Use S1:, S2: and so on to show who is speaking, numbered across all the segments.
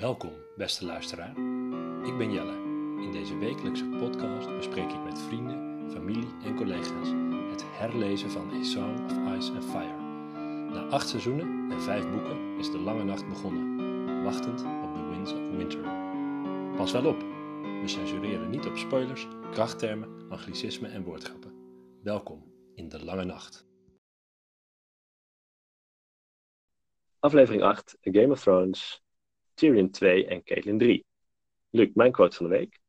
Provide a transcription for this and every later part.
S1: Welkom, beste luisteraar. Ik ben Jelle. In deze wekelijkse podcast bespreek ik met vrienden, familie en collega's het herlezen van A Song of Ice and Fire. Na acht seizoenen en vijf boeken is de lange nacht begonnen, wachtend op The Winds of Winter. Pas wel op, we censureren niet op spoilers, krachttermen, anglicismen en woordgrappen. Welkom in de lange nacht.
S2: Aflevering 8, A Game of Thrones, Tyrion 2 en Caitlyn 3. Luc, mijn quote van de week.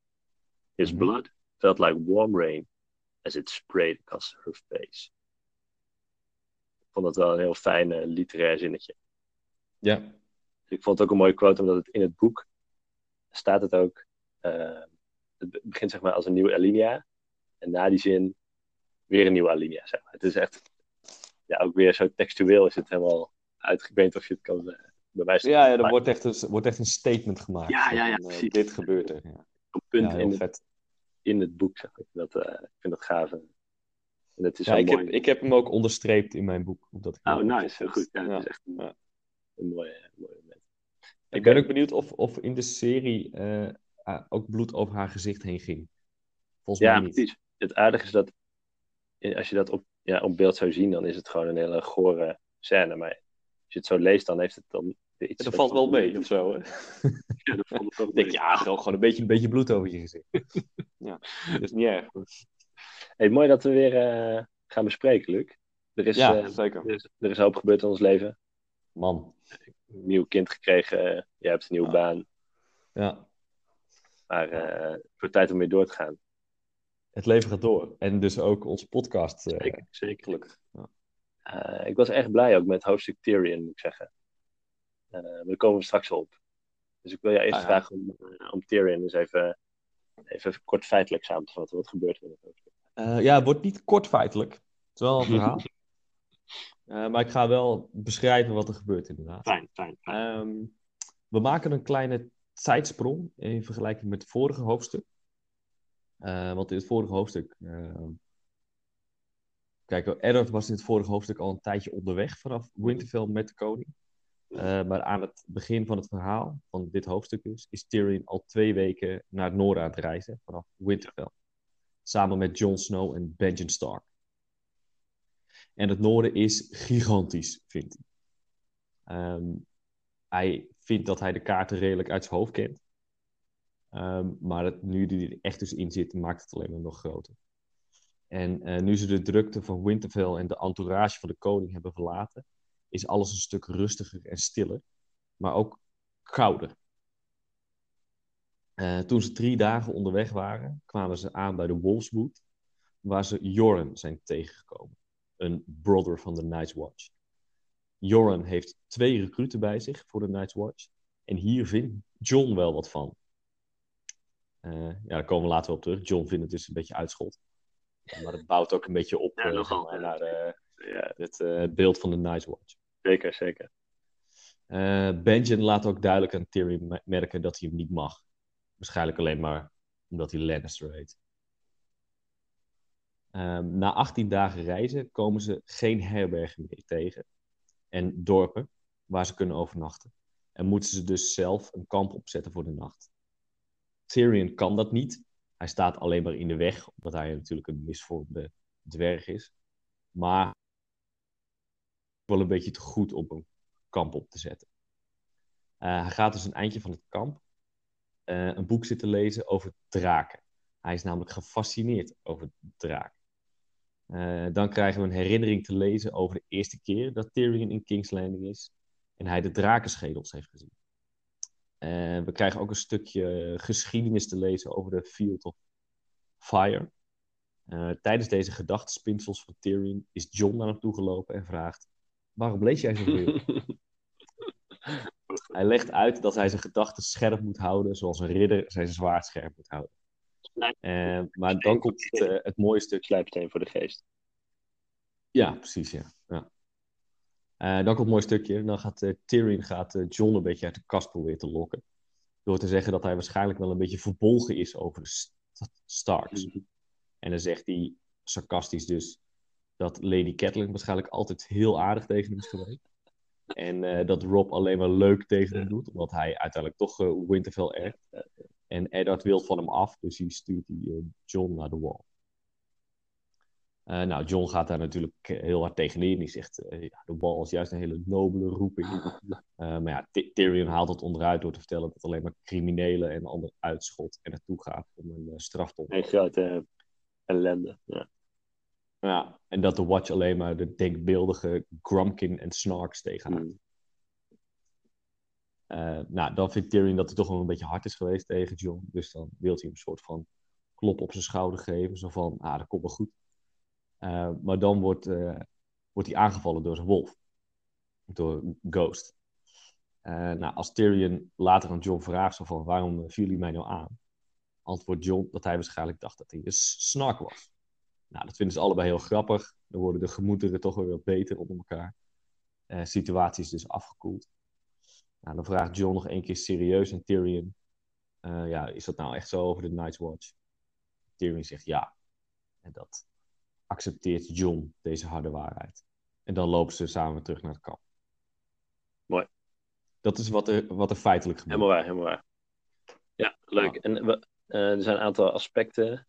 S2: His
S1: Mhm.
S2: blood felt like warm rain as it sprayed across her face. Ik vond dat wel een heel fijn eh, literair zinnetje.
S3: Ja,
S2: Ik vond het ook een mooie quote, omdat het in het boek staat het ook. eh, het be- begint zeg maar als een nieuwe alinea. En na die zin weer een nieuwe alinea. Zeg maar. Het is echt, ja, ook weer zo textueel is het helemaal uit. Ik weet niet of je het kan eh,
S3: ja, ja er wordt echt, een, wordt echt een statement gemaakt.
S2: Ja, ja, ja,
S3: Van, eh,
S2: precies.
S3: dit gebeurt er. Ja,
S2: een punt
S3: ja
S2: in, het, in het boek. Zeg ik. Dat, eh, ik vind dat gaaf. En dat is
S3: Ja, ik,
S2: mooi.
S3: heb, ik heb hem ook onderstreept in mijn boek. Omdat ik
S2: Oh, nice. Heel goed. Ja,
S3: Ja.
S2: dat is echt een,
S3: ja.
S2: een mooie, mooie moment.
S3: Ik ben ook benieuwd of, of in de serie eh, ah, ook bloed over haar gezicht heen ging. Volgens
S2: Ja,
S3: mij niet.
S2: precies. Het aardige is dat eh, als je dat op, ja, op beeld zou zien, dan is het gewoon een hele gore scène. Maar als je het zo leest, dan heeft het dan iets.
S3: Dat valt wel mee, of zo. Hè?
S2: Ja, dat valt wel
S3: Ik denk, ja, gewoon, gewoon een, beetje, een beetje bloed over je gezicht. ja, dat is niet erg.
S2: Hey, mooi dat we weer eh, gaan bespreken, Luc. Er is,
S3: Ja,
S2: eh,
S3: zeker.
S2: er, is, er is hoop gebeurd in ons leven.
S3: Man.
S2: Een nieuw kind gekregen. je hebt een nieuwe
S3: Ja.
S2: baan.
S3: Ja,
S2: Maar eh, het wordt tijd om weer door te gaan.
S3: het leven gaat door. En dus ook onze podcast.
S2: Zeker, zeker. ik was echt blij ook met hoofdstuk Tyrion, moet ik zeggen. Maar daar komen we straks op. Dus ik wil jou eerst
S3: Ah, ja.
S2: vragen om, eh, om Tyrion eens even, even kort feitelijk samen te vatten. Wat gebeurt er in het hoofdstuk?
S3: Eh, ja, het wordt niet kort feitelijk. Het is wel een verhaal. Maar ik ga wel beschrijven wat er gebeurt, inderdaad.
S2: Fijn, fijn.
S3: Ehm, we maken een kleine tijdsprong in vergelijking met het vorige hoofdstuk. Want in het vorige hoofdstuk. ehm, kijk, Eddard was in het vorige hoofdstuk al een tijdje onderweg vanaf Winterfell met de koning. Eh, maar aan het begin van het verhaal, van dit hoofdstuk dus, is Tyrion al twee weken naar het noorden aan het reizen vanaf Winterfell. Samen met Jon Snow en Benjen Stark. En het noorden is gigantisch, vindt hij. Ehm, hij vindt dat hij de kaarten redelijk uit zijn hoofd kent. Ehm, maar het, nu die er echt dus in zit, maakt het alleen maar nog groter. En eh, nu ze de drukte van Winterfell en de entourage van de koning hebben verlaten, is alles een stuk rustiger en stiller, maar ook kouder. Eh, toen ze drie dagen onderweg waren, kwamen ze aan bij de Wolfswood, waar ze Joran zijn tegengekomen, een brother van de Night's Watch. Joran heeft twee recruten bij zich voor de Night's Watch. En hier vindt John wel wat van. Eh, ja, daar komen we later op terug. John vindt het dus een beetje uitschot. Maar het bouwt ook een beetje op
S2: Ja, nogal, ja.
S3: naar
S2: Ja,
S3: het, eh, beeld van de Night's Watch.
S2: zeker, zeker.
S3: Eh Benjen laat ook duidelijk aan Tyrion me- merken dat hij hem niet mag. Waarschijnlijk alleen maar omdat hij Lannister heet. Ehm, na 18 dagen reizen komen ze geen herbergen meer tegen. En dorpen waar ze kunnen overnachten. En moeten ze dus zelf een kamp opzetten voor de nacht. Tyrion kan dat niet. Hij staat alleen maar in de weg, omdat hij natuurlijk een misvormde dwerg is. Maar wel een beetje te goed om een kamp op te zetten. Eh, hij gaat dus een eindje van het kamp eh, een boek zitten lezen over draken. Hij is namelijk gefascineerd over draken. Eh, dan krijgen we een herinnering te lezen over de eerste keer dat Tyrion in King's Landing is en hij de drakenschedels heeft gezien. We krijgen ook een stukje geschiedenis te lezen over de Field of Fire. Tijdens deze gedachtespinsels van Tyrion is John naar hem toe gelopen en vraagt: Waarom lees jij zoveel? Hij legt uit dat hij zijn gedachten scherp moet houden, zoals een ridder zijn zwaard scherp moet houden. Eh, maar dan komt het, eh, het mooie stuk.
S2: Slijpsteen voor de geest.
S3: Ja, precies, ja. ja. Eh, dan komt een mooi stukje. Dan gaat eh, Tyrion gaat, John een beetje uit de kast proberen te lokken. Door te zeggen dat hij waarschijnlijk wel een beetje verbolgen is over de St- Starks. En dan zegt hij sarcastisch dus dat Lady Catelyn waarschijnlijk altijd heel aardig tegen hem is geweest. En eh, dat Rob alleen maar leuk tegen hem doet, omdat hij uiteindelijk toch uh, Winterfell echt. En Eddard wil van hem af, dus hij stuurt die, uh, John naar de wall. nou, John gaat daar natuurlijk heel hard tegenin. Die zegt, ja, de wall is juist een hele nobele roeping. maar ja, Tyrion haalt het onderuit door te vertellen dat alleen maar criminelen en ander uitschot er naartoe gaat om een straf te
S2: Een grote ellende, ja.
S3: Ja, en dat de Watch alleen maar de denkbeeldige Grumpkin en Snarks tegenhoudt. Mm. Uh, nou, dan vindt Tyrion dat hij toch wel een beetje hard is geweest tegen John. Dus dan wil hij hem een soort van klop op zijn schouder geven. Zo van, ah, dat komt wel goed. Uh, maar dan wordt, uh, wordt hij aangevallen door zijn wolf. Door Ghost. nou, als Tyrion later aan John vraagt zo van, waarom vielen jullie mij nou aan? Antwoordt John dat hij waarschijnlijk dacht dat hij een snark was. Nou, dat vinden ze allebei heel grappig. Dan worden de gemoederen toch weer wat beter onder elkaar. Uh, situatie is dus afgekoeld. Nou, dan vraagt John nog één keer serieus aan Tyrion. Uh, ja, is dat nou echt zo over de Night's Watch? Tyrion zegt ja. En dat accepteert John, deze harde waarheid. En dan lopen ze samen terug naar het kamp.
S2: Mooi.
S3: Dat is wat er, wat er feitelijk gebeurt.
S2: Helemaal waar, helemaal waar. Ja, leuk. En uh, er zijn een aantal aspecten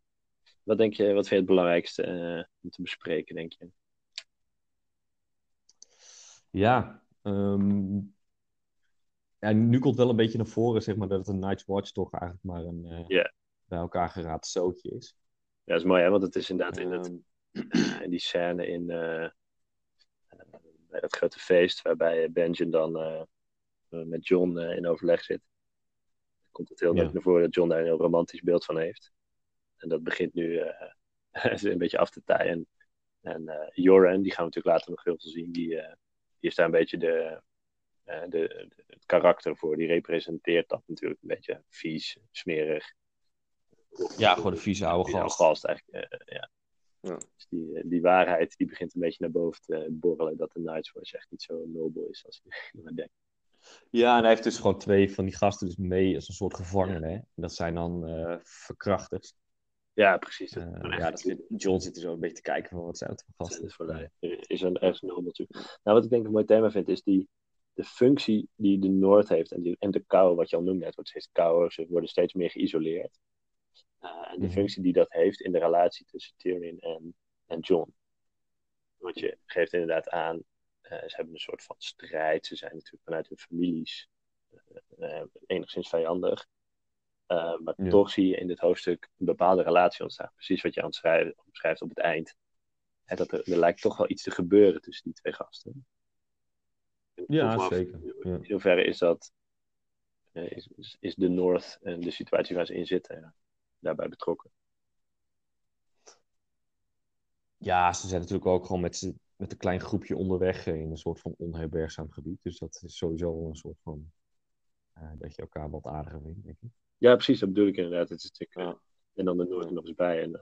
S2: wat denk je, wat vind je het belangrijkste uh, om te bespreken, denk je?
S3: Ja, um, ja, nu komt wel een beetje naar voren, zeg maar, dat het een Night's Watch toch eigenlijk maar een uh, bij elkaar geraad zootje is.
S2: Ja, dat is mooi, hè? want het is inderdaad in, het, um, in die scène in uh, bij dat grote feest, waarbij Benjen dan met John in overleg zit. Komt het heel ja. naar voren dat John daar een heel romantisch beeld van heeft. En dat begint nu uh, een beetje af te taaien. En uh, Joran, die gaan we natuurlijk later nog heel veel zien, die, uh, die is daar een beetje de, de, de, het karakter voor. Die representeert dat natuurlijk een beetje vies, smerig.
S3: Ja, gewoon een vieze oude
S2: gast. gast eigenlijk, ja. ja. Dus die, die waarheid die begint een beetje naar boven te borrelen dat de Night's Watch echt niet zo nobel is als je maar denkt.
S3: Ja, en hij heeft dus gewoon twee van die gasten dus mee als een soort gevangenen. En dat zijn dan uh, verkrachters.
S2: Ja, precies.
S3: Uh, ja, dat, John zit er zo een beetje te kijken van wat zijn het voor gasten.
S2: Is, er is een, ergens een natuurlijk. Nou, wat ik denk een mooi thema vind, is die, de functie die de Noord heeft en, die, en de kou, wat je al noemde, het wordt steeds kouder, ze worden steeds meer geïsoleerd. Uh, en de mm. functie die dat heeft in de relatie tussen Tyrion en, en John. Want je geeft inderdaad aan, uh, ze hebben een soort van strijd, ze zijn natuurlijk vanuit hun families enigszins vijandig. Uh, maar toch zie je in dit hoofdstuk een bepaalde relatie ontstaan. Precies wat je aan het schrijven, op het eind. En dat er, er, lijkt toch wel iets te gebeuren tussen die twee gasten.
S3: Ja, zeker. Ja.
S2: In hoeverre is dat. Uh, is, is de North en de situatie waar ze in zitten ja, daarbij betrokken?
S3: Ja, ze zijn natuurlijk ook gewoon met, met een klein groepje onderweg in een soort van onherbergzaam gebied. Dus dat is sowieso een soort van. Uh, dat je elkaar wat aardiger vindt, denk ik.
S2: Ja, precies, dat bedoel ik inderdaad. Het is natuurlijk, En dan de Noord nog eens bij. En, uh,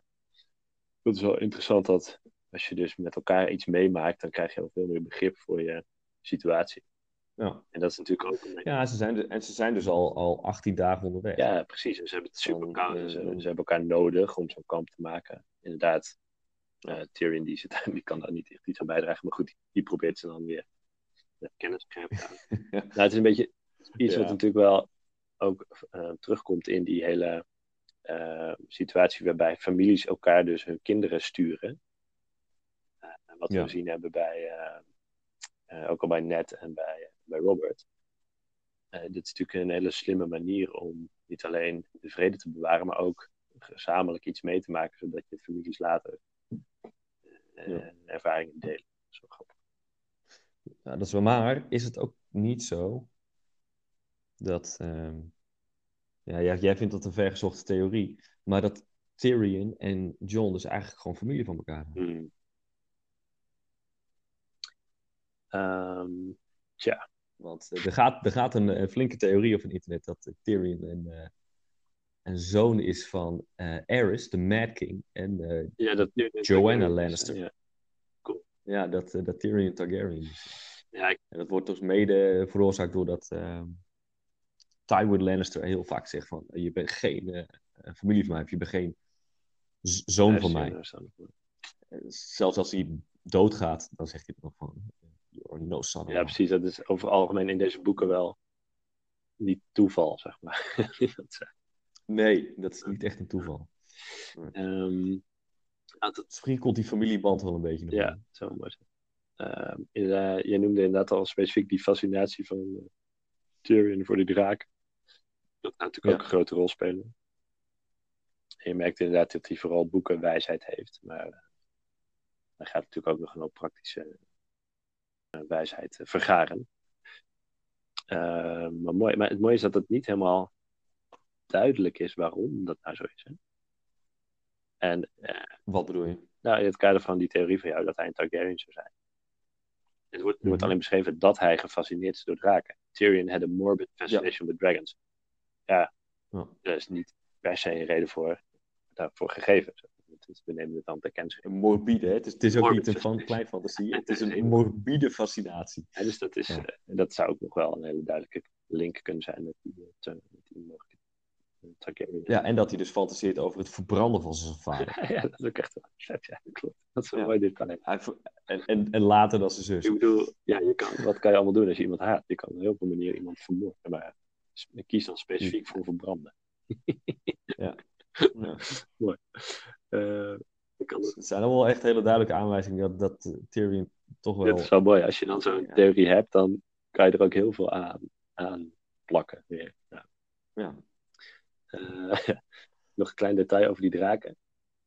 S2: het is wel interessant dat als je dus met elkaar iets meemaakt, dan krijg je al veel meer begrip voor je situatie.
S3: Ja.
S2: En dat is natuurlijk ook.
S3: Een... Ja, ze zijn, dus, en ze zijn dus al, al 18 dagen onderweg.
S2: Ja, precies. En ze hebben het super koud. Uh, ze, ze, hebben elkaar nodig om zo'n kamp te maken. Inderdaad, uh, Tyrion die, zit, die kan daar niet echt iets aan bijdragen. Maar goed, die, probeert ze dan weer kennis te krijgen. nou, het is een beetje iets ja. wat natuurlijk wel ook uh, terugkomt in die hele uh, situatie waarbij families elkaar dus hun kinderen sturen. Uh, wat ja. we gezien hebben bij, ook al bij Ned en bij, bij Robert. dit is natuurlijk een hele slimme manier om niet alleen de vrede te bewaren, maar ook gezamenlijk iets mee te maken, zodat je families later ja. ervaringen delen. Dat is wel grappig.
S3: Ja, dat is wel maar. Is het ook niet zo dat. Uh, ja, jij vindt dat een vergezochte theorie. Maar dat Tyrion en John dus eigenlijk gewoon familie van elkaar zijn.
S2: Hmm. Um, tja.
S3: Want uh, er, gaat, er gaat een, een, flinke theorie op het internet dat uh, Tyrion een, uh, een zoon is van Aerys, de Mad King, en
S2: ja, dat,
S3: Joanna Lannister.
S2: Ja, cool.
S3: ja dat, dat Tyrion Targaryen is.
S2: Ja, ik...
S3: En dat wordt dus mede veroorzaakt doordat ehm, Tywin Lannister heel vaak zegt van, je bent geen uh, familie van mij, of je bent geen zoon van mij. Eh, zelfs als hij doodgaat, dan zegt hij nog van, You're no son
S2: Ja, precies. Dat is over het algemeen in deze boeken wel niet toeval, zeg maar. Ze-
S3: Nee, dat is niet echt een toeval.
S2: Dat-
S3: Misschien komt die familieband wel een beetje nog
S2: ja, zijn. Ehm, inderdaad, jij noemde inderdaad al specifiek die fascinatie van eh, Tyrion voor de draak. Dat gaat natuurlijk
S3: Ja.
S2: ook een grote rol spelen. En je merkt inderdaad dat hij vooral boekenwijsheid heeft. Maar eh, hij gaat natuurlijk ook nog een hoop praktische eh, wijsheid eh, vergaren. Ehm, maar, mooi, maar het mooie is dat het niet helemaal duidelijk is waarom dat nou zo is. Hè? En
S3: Wat bedoel je?
S2: nou, in het kader van die theorie van jou dat hij een Targaryen zou zijn. Het wordt, wordt
S3: Mhm.
S2: alleen beschreven dat hij gefascineerd is door draken. Tyrion had a morbid fascination with dragons. Ja,
S3: Ja.
S2: daar is niet per se een reden voor daarvoor gegeven. We nemen het dan ter kennis.
S3: Een morbide, hè? Het is, het is ook niet een van, klein fantasie. Het is een morbide fascinatie.
S2: Ja, dus dat, is,
S3: Ja.
S2: eh, dat zou ook nog wel een hele duidelijke link kunnen zijn met die, te- met die mogelijke Targaryen.
S3: Ja, en dat hij dus fantaseert over het verbranden van zijn vader.
S2: ja, dat is ook echt wel. Ja, dat klopt. Dat is een
S3: Ja.
S2: mooi detail.
S3: En, en later dan zijn zus.
S2: Ik bedoel, ja, je kan, wat kan je allemaal doen als je iemand haat? Je kan op heel veel manieren iemand vermoorden, maar kies dan specifiek voor verbranden.
S3: Ja.
S2: Eh, je kan,
S3: Het zijn allemaal echt hele duidelijke aanwijzingen dat, dat eh, Tyrion toch wel...
S2: dit is wel mooi. Als je dan zo'n
S3: Ja.
S2: theorie hebt, dan kan je er ook heel veel aan, aan plakken. Weer. Ja.
S3: Ja.
S2: Eh, nog een klein detail over die draken.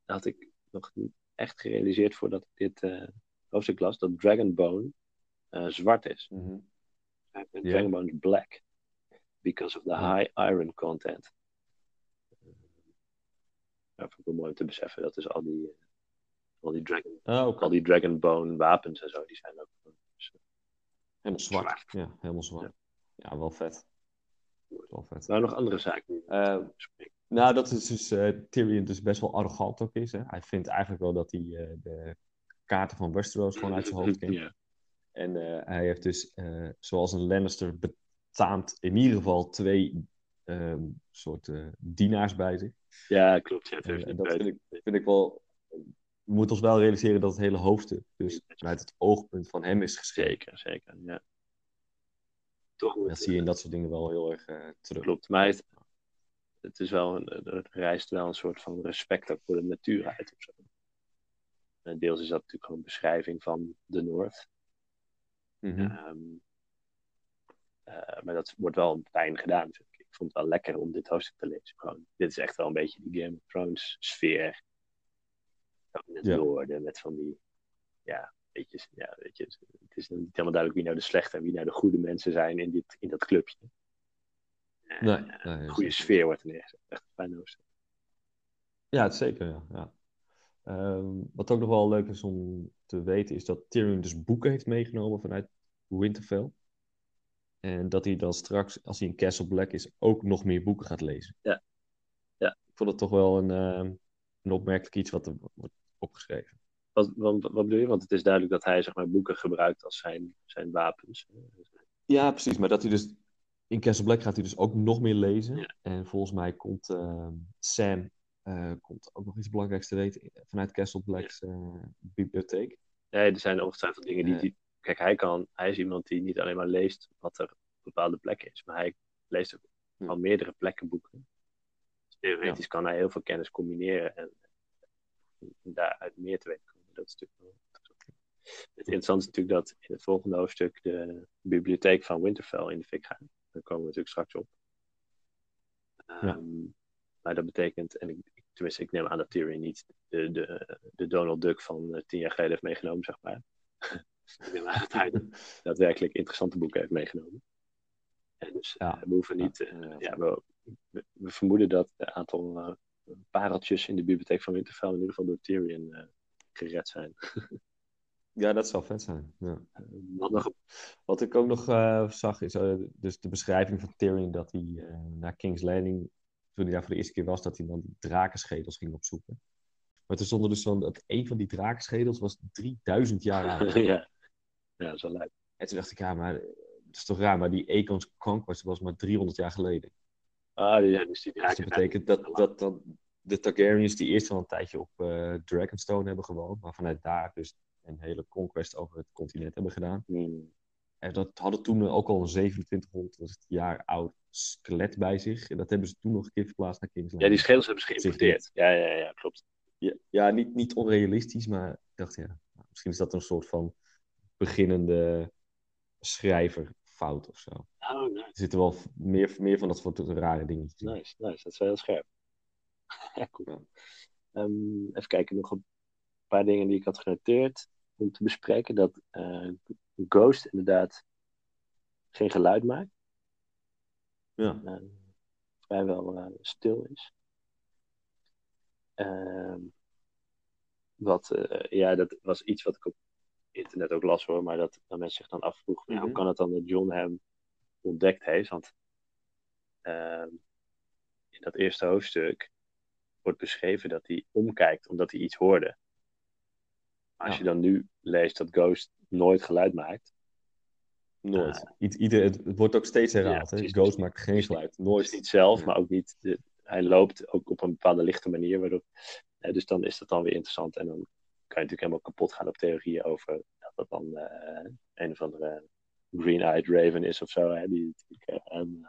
S2: Dat had ik nog niet echt gerealiseerd voordat ik dit eh hoofdstuk las, dat Dragonbone eh, zwart is.
S3: Ja.
S2: Dragonbone is black. Because of the high iron content. Ja, vind ik wel mooi om te beseffen. Dat is al die, eh, al die, dragon,
S3: oké.
S2: al die Dragonbone wapens en zo, die zijn ook dus, eh,
S3: Helemaal zwart.
S2: zwart.
S3: Ja, helemaal zwart. Ja, wel vet. Wel vet.
S2: Nou, nog andere zaken.
S3: Eh. Nou, dat is dus eh, Tyrion dus best wel arrogant ook is. Hè? Hij vindt eigenlijk wel dat hij eh, de kaarten van Westeros gewoon uit zijn hoofd kent.
S2: Ja.
S3: En eh, hij heeft dus, eh, zoals een Lannister, betaamt in ieder geval twee ehm soort eh, dienaars bij zich.
S2: ja, klopt. Ja, het
S3: En,
S2: heeft
S3: en
S2: niet
S3: dat vind ik, vind ik wel... We moeten ons wel realiseren dat het hele hoofdstuk dus vanuit het oogpunt van hem is geschreven.
S2: Zeker, zeker. Ja. Toch
S3: Dat zie je in dat soort dingen wel heel erg eh, terug.
S2: Klopt, maar het, het, is wel een, het rijst wel een soort van respect ook voor de natuur uit. Of zo. En deels is dat natuurlijk gewoon een beschrijving van de Noord.
S3: Mhm.
S2: Ehm, eh, maar dat wordt wel fijn gedaan. Ik vond het wel lekker om dit hoofdstuk te lezen. Gewoon, dit is echt wel een beetje die Game of Thrones sfeer. Het
S3: Ja.
S2: noorden met van die, ja, weet je, ja, weet je, het is niet helemaal duidelijk wie nou de slechte en wie nou de goede mensen zijn in, dit, in dat clubje. Eh,
S3: Nee,
S2: eh,
S3: nee,
S2: een goede sfeer wordt er neergezet. Echt een fijn hoofdstuk.
S3: Ja, het zeker, ja. ja. Ehm, wat ook nog wel leuk is om te weten, is dat Tyrion dus boeken heeft meegenomen vanuit Winterfell. En dat hij dan straks, als hij in Castle Black is, ook nog meer boeken gaat lezen.
S2: Ja. Ja.
S3: Ik vond het toch wel een, ehm, een opmerkelijk iets wat er wordt opgeschreven.
S2: Wat, wat, wat bedoel je? Want het is duidelijk dat hij zeg maar, boeken gebruikt als zijn, zijn wapens.
S3: Ja, precies. Maar dat hij dus in Castle Black gaat hij dus ook nog meer lezen.
S2: Ja.
S3: En volgens mij komt ehm, Sam eh, komt ook nog iets belangrijks te weten vanuit Castle Black's eh, bibliotheek.
S2: Nee, er zijn ongetwijfeld dingen die, die... Kijk, hij, kan, hij is iemand die niet alleen maar leest wat er op bepaalde plekken is. Maar hij leest ook van meerdere plekken boeken. Dus theoretisch kan hij heel veel kennis combineren. En, en daaruit meer te weten komen. Dat is natuurlijk. Het interessante is natuurlijk dat in het volgende hoofdstuk de bibliotheek van Winterfell in de fik gaat. Daar komen we natuurlijk straks op. Ehm, Maar dat betekent, en ik, ik- tenminste, ik neem aan dat Tyrion niet de, de, de Donald Duck van eh, tien jaar geleden heeft meegenomen, zeg maar. Ik dat hij daadwerkelijk interessante boeken heeft meegenomen. En dus eh,
S3: Ja.
S2: we hoeven
S3: Ja,
S2: niet, eh,
S3: inderdaad.
S2: ja, we, we, we vermoeden dat een aantal eh, pareltjes in de bibliotheek van Winterfell in ieder geval door Tyrion eh, gered zijn.
S3: Ja, dat zou vet zijn. Ja.
S2: Eh, wat
S3: ik ook nog eh, zag is eh, dus de beschrijving van Tyrion dat hij eh, naar King's Landing, toen hij daar voor de eerste keer was, dat hij dan die drakenschedels ging opzoeken. Maar toen stond er dus van dat een van die drakenschedels was 3000 jaar oud.
S2: ja. Ja, wel leuk.
S3: En toen dacht ik, ja, maar dat is toch raar, maar die Aegon's Conquest was maar 300 jaar geleden.
S2: Ah, ja, dus die
S3: Dus dat betekent dat, dat dan de Targaryens die eerst wel een tijdje op eh, Dragonstone hebben gewoond, maar vanuit daar dus een hele conquest over het continent hebben gedaan.
S2: Hmm.
S3: En dat hadden toen ook al een 2700 jaar oud skelet bij zich. En dat hebben ze toen nog een keer verplaatst naar King's
S2: Ja, die schedels hebben ze geïmporteerd. Ja, ja, ja, klopt.
S3: Ja, ja, niet, niet onrealistisch, maar ik dacht, ja, misschien is dat een soort van beginnende schrijverfout of zo.
S2: Oh, nice.
S3: Er zitten wel meer, meer van dat soort rare dingetjes in.
S2: Nice, nice. Dat is wel heel scherp. ja. Ehm, even kijken, nog een paar dingen die ik had genoteerd om te bespreken. Dat eh, Ghost inderdaad geen geluid maakt.
S3: Ja.
S2: eh, vrijwel eh, stil is. Ehm, wat, ja, dat was iets wat ik op internet ook las hoor, maar dat, dat mensen zich dan afvroegen, hoe
S3: Mhm.
S2: kan het dan dat John hem ontdekt heeft? Want ehm, in dat eerste hoofdstuk wordt beschreven dat hij omkijkt omdat hij iets hoorde. Maar als
S3: Ja.
S2: je dan nu leest dat Ghost nooit geluid maakt,
S3: Nooit. Iet- ieder, het, het wordt ook steeds herhaald. hè? Ghost maakt geen geluid.
S2: Dus
S3: Nooit.
S2: niet zelf,
S3: Ja.
S2: maar ook niet. De, hij loopt ook op een bepaalde lichte manier. Waardoor, eh, dus dan is dat dan weer interessant. En dan natuurlijk helemaal kapot gaan op theorieën over dat dat dan eh, een of andere green-eyed raven is of zo. Hè, die eh, een-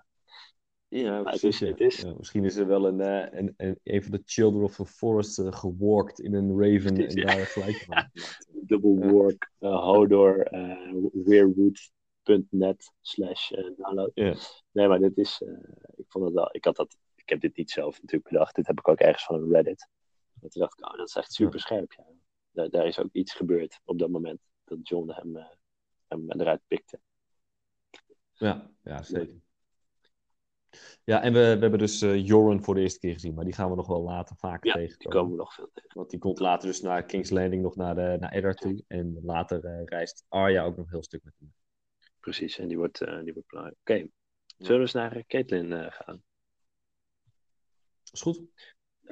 S3: Ja,
S2: het is-
S3: ja.
S2: het is-
S3: Ja, misschien is er wel een, eh, een, een, een van de Children of the Forest eh, gewalkt in een Raven
S2: Precies,
S3: en
S2: ja.
S3: daar gelijk van
S2: double work, eh, Hodor, eh, weirwood.net slash eh, download.
S3: Ja.
S2: Nee, maar dit is, eh, ik vond het wel, ik had dat, ik heb dit niet zelf natuurlijk bedacht. Dit heb ik ook ergens van een Reddit. En toen dacht ik, oh, dat is echt super scherp. Ja. Daar, daar is ook iets gebeurd op dat moment dat John hem, eh, hem eruit pikte.
S3: Ja, ja, zeker. Ja, en we, we hebben dus eh Joran voor de eerste keer gezien, maar die gaan we nog wel later vaker
S2: Ja, Die
S3: tegenkomen.
S2: komen we nog veel tegen.
S3: Want die komt later dus naar King's Landing, nog naar, de, naar Eddard toe. En later eh, reist Arya ook nog een heel stuk met hem.
S2: Precies, en die wordt, eh, die wordt belangrijk. Oké, zullen we eens naar Caitlin gaan?
S3: Is goed.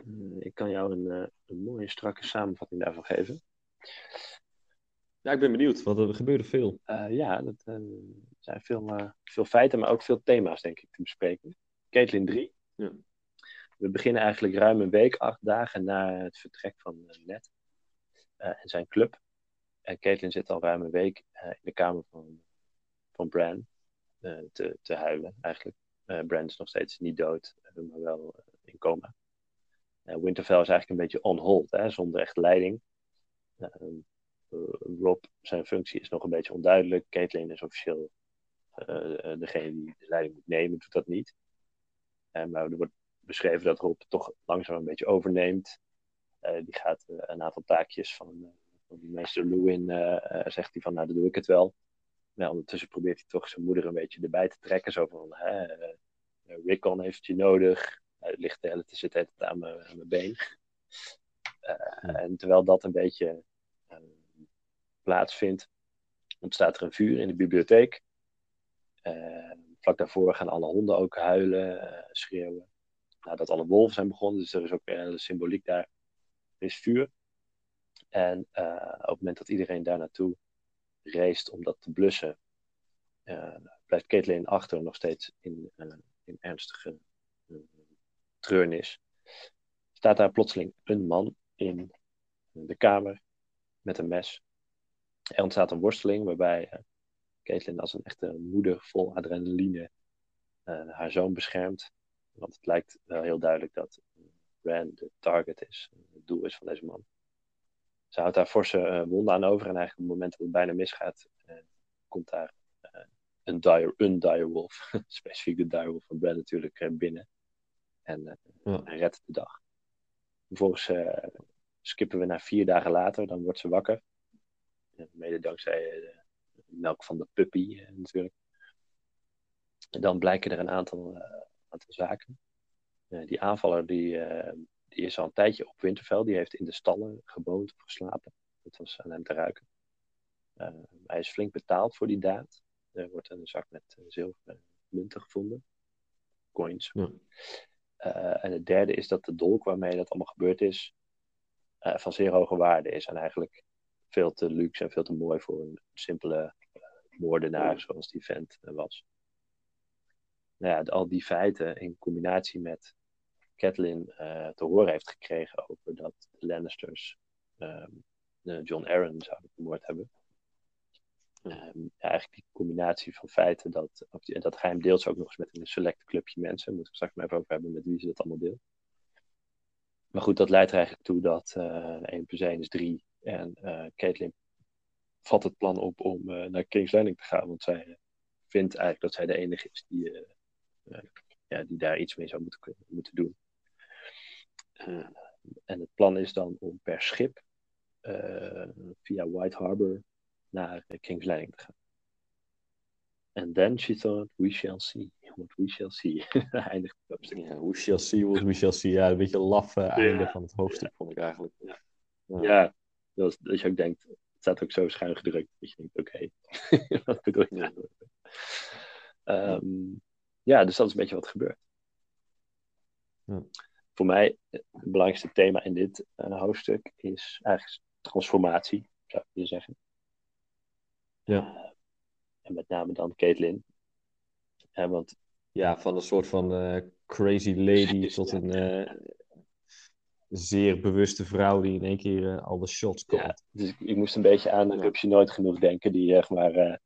S2: Eh, ik kan jou een, eh, een mooie strakke samenvatting daarvan geven.
S3: Ja, ik ben benieuwd, want er gebeurde veel.
S2: Eh, ja, dat eh, zijn veel, veel feiten, maar ook veel thema's, denk ik, te bespreken. Caitlin 3.
S3: Ja.
S2: We beginnen eigenlijk ruim een week, acht dagen na het vertrek van Ned eh, en zijn club. En Caitlin zit al ruim een week eh, in de kamer van, van Bran eh, te, te huilen, eigenlijk. Eh Bran is nog steeds niet dood, maar wel in coma. Eh, Winterfell is eigenlijk een beetje on hold, hè, zonder echt leiding. Eh, eh, Rob, zijn functie is nog een beetje onduidelijk. Caitlin is officieel eh, degene die de leiding moet nemen, doet dat niet. Maar er wordt beschreven dat Rob toch langzaam een beetje overneemt. Die gaat een aantal taakjes van, van meester Lewin, zegt hij van, nou, dan doe ik het wel. Ondertussen probeert hij toch zijn moeder een beetje erbij te trekken. Zo van, hè, Rickon heeft je nodig. Hij ligt de hele tijd zit de hele tijd aan mijn aan mijn been. Eh, En terwijl dat een beetje eh, plaatsvindt, ontstaat er een vuur in de bibliotheek. Eh, vlak daarvoor gaan alle honden ook huilen, schreeuwen. Nadat alle wolven zijn begonnen, dus er is ook weer een symboliek daar. Er is vuur. En op het moment dat iedereen daar naartoe race om dat te blussen, blijft Caitlin achter nog steeds in, in ernstige treurnis. Staat daar plotseling een man in de kamer met een mes. Er ontstaat een worsteling waarbij uh, Caitlin als een echte moeder vol adrenaline uh, haar zoon beschermt. Want het lijkt wel heel duidelijk dat Bran de target is, het doel is van deze man. Ze houdt daar forse uh, wonden aan over en eigenlijk op het moment dat het bijna misgaat, komt daar een, dire, een direwolf, specifiek de direwolf van Bran natuurlijk, binnen. En ja. redt de dag. Vervolgens skippen we naar vier dagen later, dan wordt ze wakker. Mede dankzij de melk van de puppy natuurlijk. En dan blijken er een aantal, uh, aantal zaken. Uh, die aanvaller die, die is al een tijdje op Winterfell. Die heeft in de stallen gewoond of geslapen. Dat was aan hem te ruiken. hij is flink betaald voor die daad. Er wordt een zak met zilveren munten gevonden. Coins.
S3: Ja.
S2: En het derde is dat de dolk waarmee dat allemaal gebeurd is... van zeer hoge waarde is. En eigenlijk veel te luxe en veel te mooi voor een simpele moordenaar zoals die vent was. Nou ja, al die feiten in combinatie met Catelyn uh, te horen heeft gekregen over dat Lannisters um, eh, John Aaron zouden vermoord hebben. Ja, eigenlijk die combinatie van feiten, dat, en dat geheim deelt ze ook nog eens met een select clubje mensen. Moeten we straks maar even over hebben met wie ze dat allemaal deelt. Maar goed, dat leidt er eigenlijk toe dat eh 1 plus 1 is 3. En eh Caitlin vat het plan op om eh, naar King's Landing te gaan. Want zij vindt eigenlijk dat zij de enige is die, ja, die daar iets mee zou moeten, moeten doen. En het plan is dan om per schip via White Harbor naar eh, King's Landing te gaan. And then she thought, we shall see. What we shall see. Eindigt het hoofdstuk.
S3: Ja, we shall see what we shall see. Ja, een beetje een laf eh, einde van het hoofdstuk, vond ik eigenlijk.
S2: Ja, dat, is- dat je ook denkt, het staat ook zo schuin gedrukt. Dat je denkt, oké, wat bedoel je nou? Ehm, ja, dus dat is een beetje wat gebeurt.
S3: Ja.
S2: Voor mij, het belangrijkste thema in dit eh, hoofdstuk is eigenlijk transformatie, zou ik willen zeggen.
S3: Ja.
S2: Eh, en met name dan Caitlin. Ja, want
S3: Ja, van een soort van eh, crazy lady tot een eh, zeer bewuste vrouw die in één keer al de shots komt.
S2: Ja, dus ik, ik moest een beetje aan
S3: Ja.
S2: Rupsje Nooit Genoeg denken, die zeg maar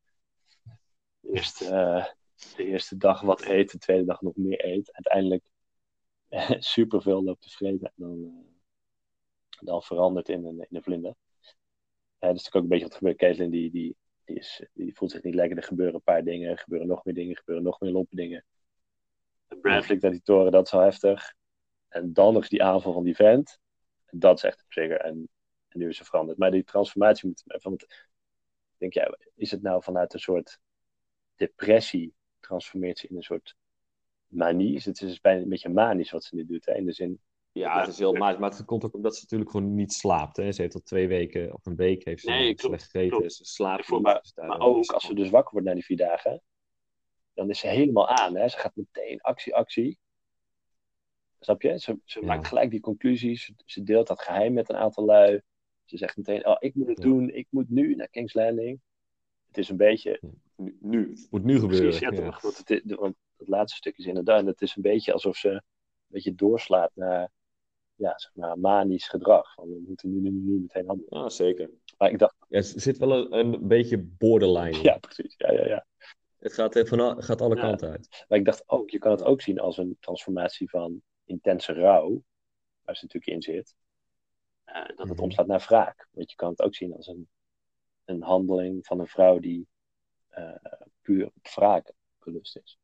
S2: eerst de eerste dag wat eet, de tweede dag nog meer eet. Uiteindelijk superveel loopt te vreten en dan, dan verandert in een, in een vlinder. Ja, dat is natuurlijk ook een beetje wat gebeurt. Caitlin die, die, die, is, die voelt zich niet lekker. Er gebeuren een paar dingen, er gebeuren nog meer dingen, er gebeuren nog meer lompe dingen. En Bran vliegt naar die toren, dat is wel heftig. En dan nog die aanval van die vent. En dat is echt een trigger. En, en nu is ze veranderd. Maar die transformatie moet ik denk ja, is het nou vanuit een soort depressie transformeert ze in een soort manie? Is het is bijna een beetje manisch wat ze nu doet. Hè? In de zin,
S3: Ja, het is heel maar, maar het komt ook omdat ze natuurlijk gewoon niet slaapt. Hè. Ze heeft al twee weken of een week heeft ze
S2: Nee,
S3: slecht gegeten. Ze slaapt
S2: Voor-
S3: niet.
S2: maar-
S3: Dus
S2: maar ook als ze dus wakker wordt na die vier dagen, dan is ze helemaal aan. Hè? Ze gaat meteen actie, actie. Snap je? Ze, ze
S3: Ja.
S2: maakt gelijk die conclusies. Ze, deelt dat geheim met een aantal lui. Ze zegt meteen, oh, ik moet het
S3: Ja.
S2: doen. Ik moet nu naar King's Landing. Het is een beetje...
S3: Nu, nu. Het moet nu gebeuren.
S2: Precies, ja,
S3: ja.
S2: toch? Want het, want het laatste stuk is inderdaad... Het is een beetje alsof ze een beetje doorslaat naar... Ja, zeg maar, manisch gedrag. Van, we moeten nu, nu, nu meteen handelen.
S3: Ja, zeker.
S2: Maar ik dacht,
S3: Ja, er zit wel een, een beetje borderline. in.
S2: ja, precies. Ja, ja, ja.
S3: Het gaat, eh, van, al- gaat alle
S2: Ja.
S3: kanten uit.
S2: Maar ik dacht ook, je kan het ook zien als een transformatie van intense rouw, waar ze natuurlijk in zit, eh, dat het
S3: Mhm.
S2: omslaat naar wraak. Want je kan het ook zien als een, een handeling van een vrouw die eh, puur op wraak belust is.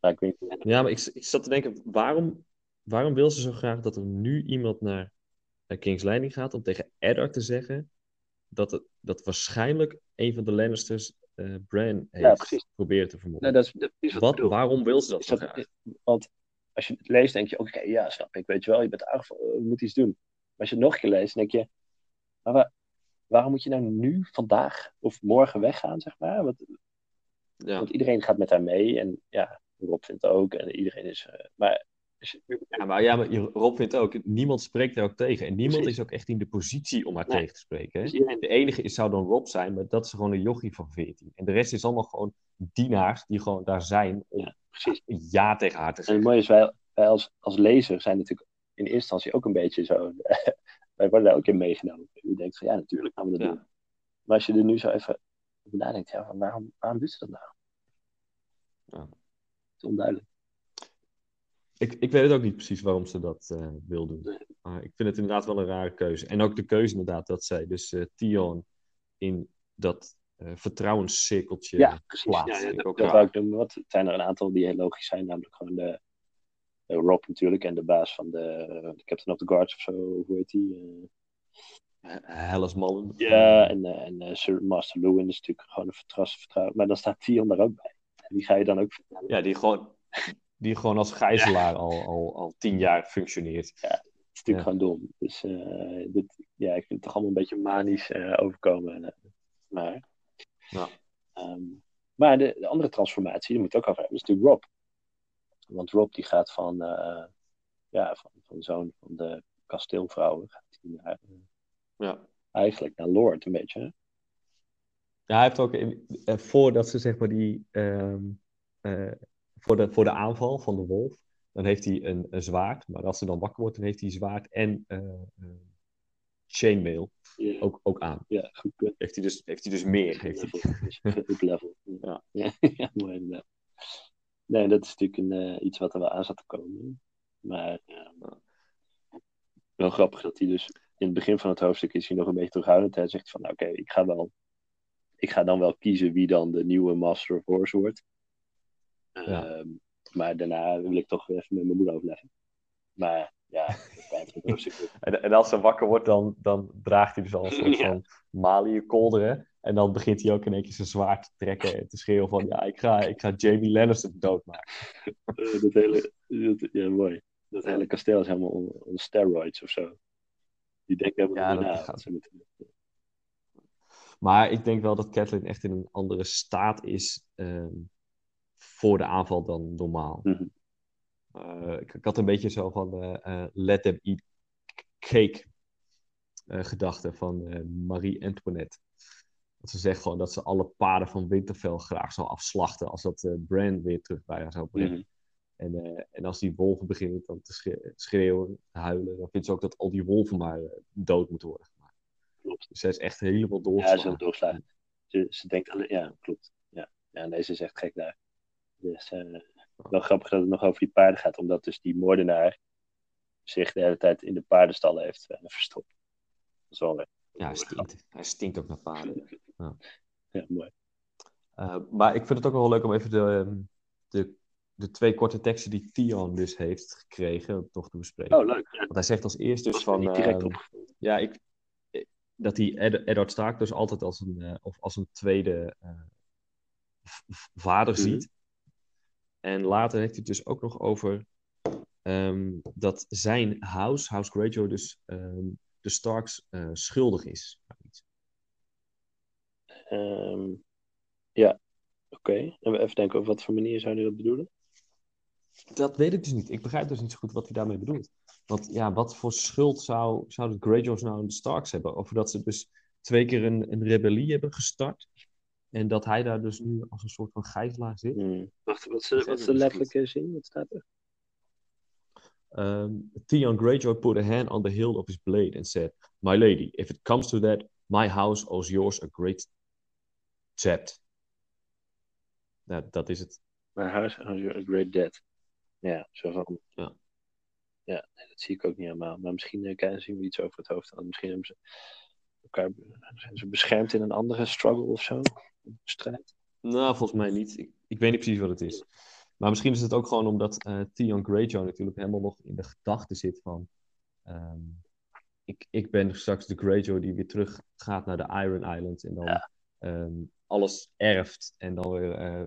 S2: Maar ik weet niet.
S3: Ja, maar ik, ik zat te denken, waarom, waarom wil ze zo graag dat er nu iemand naar eh, King's Landing gaat om tegen Eddard te zeggen dat, het, dat waarschijnlijk een van de Lannisters eh Bran heeft
S2: precies.
S3: proberen te vermoorden?
S2: Nou, dat is, dat is wat
S3: waarom wil ze dat
S2: Is
S3: zo
S2: dat-
S3: graag?
S2: Want als je het leest, denk je, oké, ja, snap ik, weet je wel, je bent aangevallen, je moet iets doen. Maar als je het nog een keer leest, denk je, maar waar- waarom moet je nou nu, vandaag of morgen weggaan, zeg maar? Want,
S3: Ja.
S2: want iedereen gaat met haar mee en ja, Rob vindt het ook en iedereen is... eh, maar
S3: Ja, maar, ja, maar Rob vindt ook, niemand spreekt daar ook tegen. En niemand
S2: Precies.
S3: is ook echt in de positie om haar
S2: Nee.
S3: tegen te spreken. Hè?
S2: iedereen,
S3: De enige is, zou dan Rob zijn, maar dat is gewoon een jochie van 14. En de rest is allemaal gewoon dienaars die gewoon daar zijn om
S2: Ja, precies.
S3: ja tegen haar te
S2: En het
S3: zeggen.
S2: mooie is, wij, wij als, als lezer zijn natuurlijk in eerste instantie ook een beetje zo... wij worden daar ook in meegenomen. Je denkt van, ja, natuurlijk gaan we dat
S3: Ja.
S2: doen. Maar als je er nu zo even over nadenkt, ja, van waarom, waarom doet ze dat nou?
S3: Ja.
S2: Het is onduidelijk.
S3: Ik, ik weet het ook niet precies waarom ze dat eh, wil doen. Maar ik vind het inderdaad wel een rare keuze. En ook de keuze inderdaad dat zij dus eh Tion in dat eh, vertrouwenscirkeltje
S2: Ja,
S3: plaatst.
S2: Ja, ja, dat,
S3: ook
S2: dat ik doen. Wat, het zijn er een aantal die heel logisch zijn, namelijk gewoon de, de Rob natuurlijk en de baas van de, de Captain of the Guards of zo, hoe heet die?
S3: Hellas Mallen.
S2: ja, en, en Sir Master Lewin is natuurlijk gewoon een vertrouwen. Maar dan staat Tion daar ook bij. En die ga je dan ook vertellen.
S3: Ja, die gewoon, die gewoon als gijzelaar al, al, al tien jaar functioneert.
S2: Het is natuurlijk
S3: Ja.
S2: gewoon dom. Dus eh, dit, ja, ik vind het toch allemaal een beetje manisch eh, overkomen. eh, maar
S3: Ja.
S2: Ehm, maar de, de andere transformatie, die moet ook over hebben, is natuurlijk Rob. Want Rob die gaat van, eh, ja, van, van zoon van de kasteelvrouwen, gaat hij naar, eh,
S3: Ja.
S2: eigenlijk naar Lord een beetje. hè?
S3: Ja, hij heeft ook, in, voordat ze zeg maar die, eh, voor, de, voor de aanval van de wolf, dan heeft hij een, een zwaard. Maar als ze dan wakker wordt, dan heeft hij zwaard en eh, eh, chainmail ook, ook aan.
S2: ja goed punt.
S3: Heeft hij dus, heeft hij dus meer. Heeft hij.
S2: Op level. Ja, ja, ja mooi inderdaad. Nee, dat is natuurlijk een, eh, iets wat er wel aan zat te komen. Maar ja, wel grappig dat hij dus in het begin van het hoofdstuk is hij nog een beetje terughoudend. Hij zegt van, nou, oké, ik ga wel, ik ga dan wel kiezen wie dan de nieuwe Master of Horse wordt.
S3: Ja.
S2: Ehm, maar daarna wil ik toch weer even met mijn moeder overleggen. Maar ja,
S3: En, en als ze wakker wordt, dan, dan draagt hij dus al een soort
S2: Ja.
S3: van Malië kolderen. En dan begint hij ook in één keer zijn zwaard te trekken en te schreeuwen van... Ja, ik ga, ik ga Jamie Lannister doodmaken.
S2: Eh, dat hele, dat, ja, mooi. Dat hele kasteel is helemaal on, on steroids of zo. Die denken helemaal
S3: Ja, dat gaat-. Maar ik denk wel dat Catelyn echt in een andere staat is ehm, voor de aanval dan normaal.
S2: Mhm.
S3: Eh, ik, ik had een beetje zo van eh, let them eat cake gedachte van Marie Antoinette. Dat ze zegt gewoon dat ze alle paarden van Winterfell graag zou afslachten als dat eh Bran weer terug bij haar zou brengen.
S2: Mhm.
S3: En, en als die wolven beginnen dan te schre- schreeuwen, te huilen, dan vindt ze ook dat al die wolven maar dood moeten worden gemaakt.
S2: Klopt.
S3: Dus zij is echt helemaal
S2: Ja,
S3: doorgeslagen.
S2: zo doorslagen. Ze, ze denkt alleen, ja, klopt. Ja, ja nee, ze is echt gek daar. Dus eh, wel grappig dat het nog over die paarden gaat, omdat dus die moordenaar zich de hele tijd in de paardenstallen heeft eh, verstopt. Dat is wel leuk.
S3: Ja, hij stinkt. Hij stinkt ook naar paarden.
S2: Ja, mooi.
S3: Eh, maar ik vind het ook wel leuk om even de, ehm, de, de twee korte teksten die Theon dus heeft gekregen, toch te bespreken.
S2: Oh, leuk. Ja,
S3: Want hij zegt als eerst
S2: dat
S3: dus van...
S2: niet direct
S3: ehm, ja, ik, dat hij Ed- Eddard Stark dus altijd als een, eh, of als een tweede eh, vader
S2: Mhm.
S3: ziet. En later heeft hij het dus ook nog over ehm, dat zijn house, House Greyjoy, dus ehm, de Starks eh, schuldig is.
S2: Ehm, ja, oké. En we even denken op wat voor manier zou je dat bedoelen?
S3: Dat weet ik dus niet. Ik begrijp dus niet zo goed wat hij daarmee bedoelt. Want ja, wat voor schuld zou, zou de Greyjoys nou aan de Starks hebben? Of dat ze dus twee keer een, een rebellie hebben gestart. En dat hij daar dus nu als een soort van gijzelaar zit.
S2: Hmm. Wacht, wat is, de, wat is
S3: is
S2: de letterlijke zin? Wat staat er?
S3: Um, Theon Greyjoy put a hand on the hilt of his blade and said, My lady, if it comes to that, my house owes yours a great debt. Ja, dat is het.
S2: My house has a great debt. Ja, zo van.
S3: Ja.
S2: Ja, nee, dat zie ik ook niet helemaal. Maar misschien kan- zien we iets over het hoofd. aan. Misschien hebben ze elkaar zijn ze beschermd in een andere struggle of zo. Strijd.
S3: Nou, volgens mij niet. Ik, ik weet niet precies wat het is. Maar misschien is het ook gewoon omdat eh Theon Greyjoy natuurlijk helemaal nog in de gedachte zit van... ehm, ik, ik ben straks de Greyjoy die weer terug gaat naar de Iron Island en dan
S2: Ja.
S3: ehm, alles erft en dan weer eh,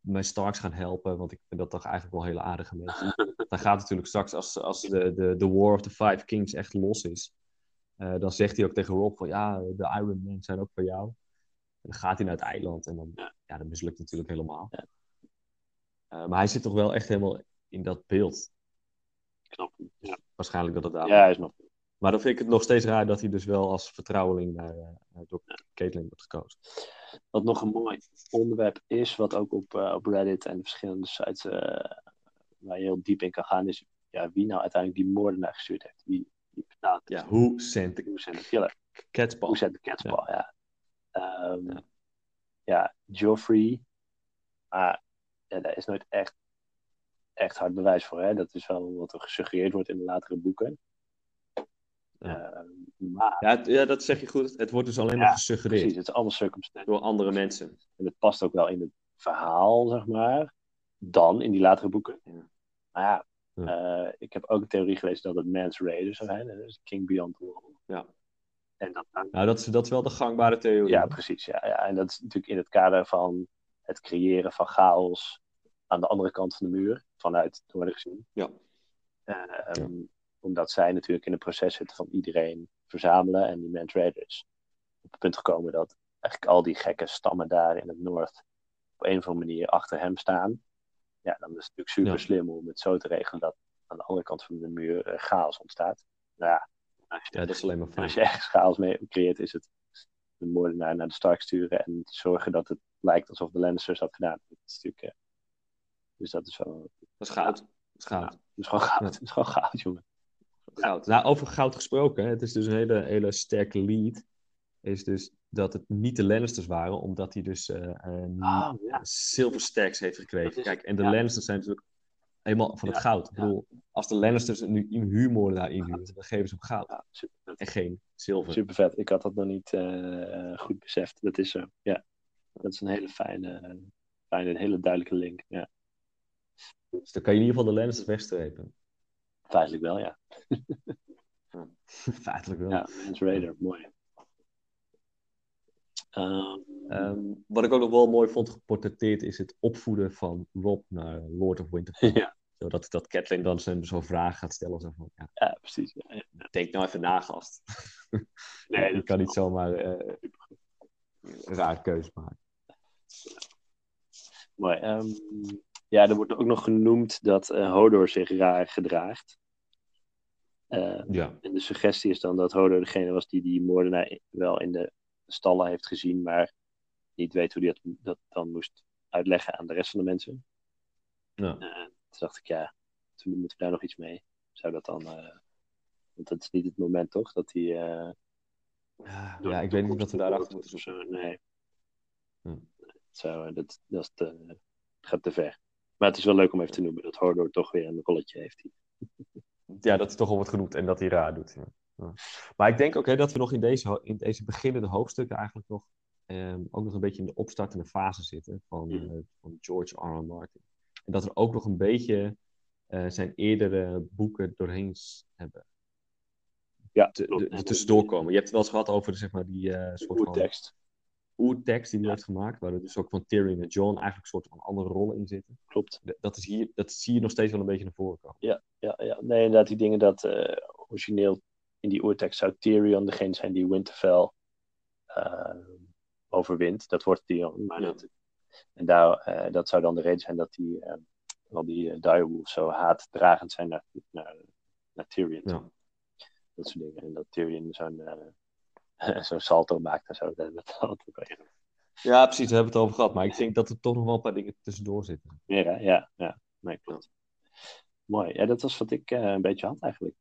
S3: mijn Starks gaan helpen, want ik vind dat toch eigenlijk wel hele aardige mensen. dan gaat natuurlijk straks, als, als de, de, de War of the Five Kings echt los is, eh, dan zegt hij ook tegen Rob van ja, de Iron Men zijn ook voor jou. En dan gaat hij naar het eiland en dan,
S2: Ja.
S3: ja, dat mislukt natuurlijk helemaal.
S2: Ja.
S3: Eh, maar hij zit toch wel echt helemaal in dat beeld.
S2: Knap. Ja,
S3: Waarschijnlijk dat het daar.
S2: ja hij is nog.
S3: Maar dan vind ik het nog steeds raar dat hij dus wel als vertrouweling naar, eh, door Caitlyn wordt gekozen.
S2: Wat nog een mooi onderwerp is, wat ook op, eh, op Reddit en verschillende sites eh, waar je heel diep in kan gaan, is ja, wie nou uiteindelijk die moordenaar gestuurd heeft. Wie, betaalt?
S3: Ja, hoe zendt de
S2: Hoe zijn de killer?
S3: Catspaw?
S2: Hoe zet de catspaw, ja. Ehm,
S3: Ja.
S2: ja. Joffrey. Maar ja, daar is nooit echt, echt hard bewijs voor. Hè? Dat is wel wat er gesuggereerd wordt in de latere boeken.
S3: Ja.
S2: Ehm, maar
S3: Ja, het- ja, dat zeg je goed. Het wordt dus alleen
S2: Ja,
S3: maar gesuggereerd
S2: precies, het is allemaal circumstantial.
S3: door andere mensen.
S2: En het past ook wel in het verhaal, zeg maar. Dan, in die latere boeken.
S3: Ja.
S2: Maar ja, eh, ik heb ook een theorie gelezen dat het Mans Raider zou zijn. hè, Dus King Beyond the Wall.
S3: Ja.
S2: En dat,
S3: Nou, dat is, dat is wel de gangbare theorie.
S2: ja, precies. Ja, ja. En dat is natuurlijk in het kader van het creëren van chaos aan de andere kant van de muur, vanuit het noorden gezien.
S3: Ja.
S2: Eh, ehm, Omdat zij natuurlijk in het proces zitten van iedereen verzamelen en die Mans Raiders op het punt gekomen dat eigenlijk al die gekke stammen daar in het noord op een of andere manier achter hem staan. Ja, dan is het natuurlijk super
S3: Ja.
S2: slim om het zo te regelen dat aan de andere kant van de muur eh, chaos ontstaat. Nou ja, als je,
S3: Ja, dat is alleen maar fijn.
S2: als je ergens chaos mee creëert, is het de moordenaar naar de Stark sturen en zorgen dat het lijkt alsof de Lannisters dat gedaan hebben. Dat is natuurlijk, eh, dus dat is wel.
S3: Dat is goud. Dat is goud.
S2: Dat is gewoon goud.
S3: Ja.
S2: Dat is gewoon goud, jongen.
S3: Goud. Nou, over goud gesproken, het is dus een hele, hele sterke lead. Is dus dat het niet de Lannisters waren, omdat hij dus
S2: Ah, ja.
S3: silver stacks heeft gekregen.
S2: Is-
S3: Kijk, en de
S2: ja.
S3: Lannisters zijn natuurlijk helemaal van het goud. Ik bedoel, als de Lannisters nu een huurmoordenaar inhuren, dan geven ze hem goud. En geen zilver.
S2: Super vet. Ik had dat nog niet eh, goed beseft. Dat is zo. Ja. Dat is een hele fijne, fijne een hele duidelijke link. Ja.
S3: Dus dan kan je in ieder geval de Lannisters wegstrepen.
S2: Feitelijk wel, ja.
S3: Feitelijk wel.
S2: Ja, Mans Raider. Mooi. Ehm,
S3: Ehm, wat ik ook nog wel mooi vond geportretteerd is het opvoeden van Rob naar Lord of Winterfell.
S2: ja,
S3: Zodat dat Catelyn dan zo'n vraag gaat stellen. Zo van, ja,
S2: ja, precies. Ja, ja.
S3: denk nou even na, gast.
S2: Nee,
S3: je
S2: dat
S3: kan niet zomaar eh een raar keuze maken.
S2: Mooi. Ehm, ja, er wordt ook nog genoemd dat eh, Hodor zich raar gedraagt.
S3: Ja.
S2: en de suggestie is dan dat Hodor degene was die die moordenaar wel in de stallen heeft gezien, maar niet weet hoe hij dat, dat dan moest uitleggen aan de rest van de mensen.
S3: Ja.
S2: Eh, toen dacht ik, ja, toen moeten we daar nog iets mee. Zou dat dan... eh, want dat is niet het moment, toch? Dat hij... eh,
S3: Ja, ja, ik weet niet
S2: toekomst
S3: we daarachter moeten
S2: of
S3: zoeken.
S2: zo. Nee.
S3: Hm.
S2: Zo, dat, dat is te, gaat te ver. Maar het is wel leuk om even te noemen dat Hodor toch weer een rolletje heeft. hier.
S3: Ja, dat is toch al wordt genoemd en dat hij raar doet. Ja. Ja. Maar ik denk ook hè, dat we nog in deze, in deze beginnende hoofdstukken eigenlijk nog ehm, ook nog een beetje in de opstartende fase zitten van,
S2: Mhm.
S3: eh, van George R. R. Martin. En dat er ook nog een beetje eh, zijn eerdere boeken doorheen hebben
S2: Ja,
S3: te, de, tussendoor komen. Je hebt het wel eens gehad over zeg maar, die eh, soort van
S2: tekst.
S3: oertekst die hij
S2: Ja.
S3: heeft gemaakt, waar er dus ook van Tyrion en John eigenlijk een soort van andere rollen in zitten.
S2: Klopt.
S3: Dat, is hier, dat zie je nog steeds wel een beetje naar voren komen.
S2: Ja, ja. Nee, inderdaad, die dingen dat origineel in die oertekst zou Tyrion degene zijn die Winterfell eh, overwint. Dat wordt Tyrion. Maar
S3: Ja.
S2: dat, en daar, eh, dat zou dan de reden zijn dat die, eh, al die direwolves zo haatdragend zijn naar, naar, naar Tyrion.
S3: Ja.
S2: Dat soort dingen. En dat Tyrion zo'n zo'n salto maakt en zo. Dat.
S3: Ja, precies, daar hebben we het over gehad. Maar ik denk dat er toch nog wel een paar dingen tussendoor zitten.
S2: Hè? Ja, ja. Nee, klopt. Mooi. Ja, dat was wat ik een beetje had eigenlijk.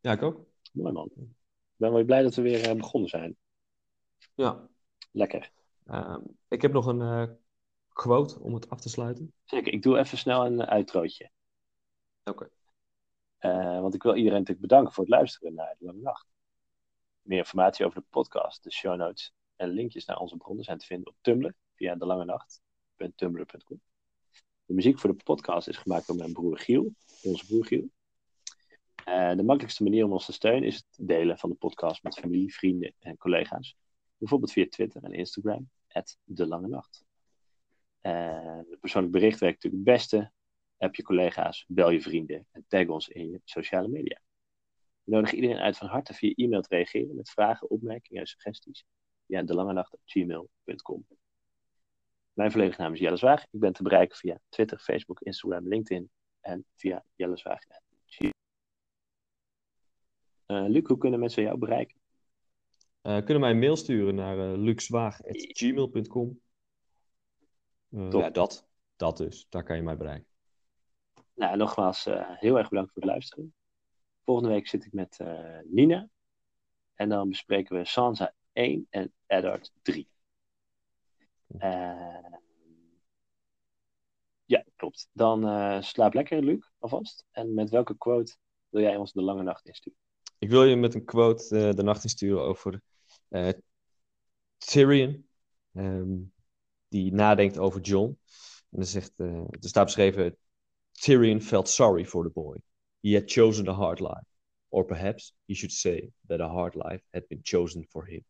S3: Ja, ik ook.
S2: Mooi man. Ik ben wel blij dat we weer eh, begonnen zijn.
S3: Ja.
S2: Lekker.
S3: Ehm, ik heb nog een eh, quote om het af te sluiten.
S2: Zeker. Ik doe even snel een uitrootje.
S3: Oké.
S2: Eh, want ik wil iedereen natuurlijk bedanken voor het luisteren naar De Lange Nacht. Meer informatie over de podcast, de show notes en linkjes naar onze bronnen zijn te vinden op Tumblr via delangenacht.tumblr.com. De muziek voor de podcast is gemaakt door mijn broer Giel, onze broer Giel. Eh, de makkelijkste manier om ons te steunen is het delen van de podcast met familie, vrienden en collega's. Bijvoorbeeld via Twitter en Instagram, De Lange Nacht. Eh, persoonlijk bericht werkt natuurlijk het beste. App je collega's, bel je vrienden en tag ons in je sociale media. We nodigen iedereen uit van harte via e-mail te reageren met vragen, opmerkingen en suggesties via delangenacht.gmail.com. Mijn volledige naam is Jelle Zwaag. Ik ben te bereiken via Twitter, Facebook, Instagram, LinkedIn en via jellezwaag.gmail. Eh Luc, hoe kunnen mensen jou bereiken?
S3: Eh, kunnen mij een mail sturen naar uh, luxwaag.gmail.com. Eh,
S2: Top.
S3: ja, dat. Dat dus. Daar kan je mij bereiken.
S2: Nou, nogmaals, eh, heel erg bedankt voor het luisteren. Volgende week zit ik met eh, Nina. En dan bespreken we Sansa 1 en Eddard 3. Eh, ja, klopt. Dan eh, slaap lekker, Luc, alvast. En met welke quote wil jij ons de lange nacht insturen?
S3: Ik wil je met een quote eh, de nacht insturen over eh, Tyrion. ehm, die nadenkt over John. En er, zegt, eh, er staat beschreven: Tyrion felt sorry for the boy. He had chosen a hard life. Or perhaps he should say that a hard life had been chosen for him.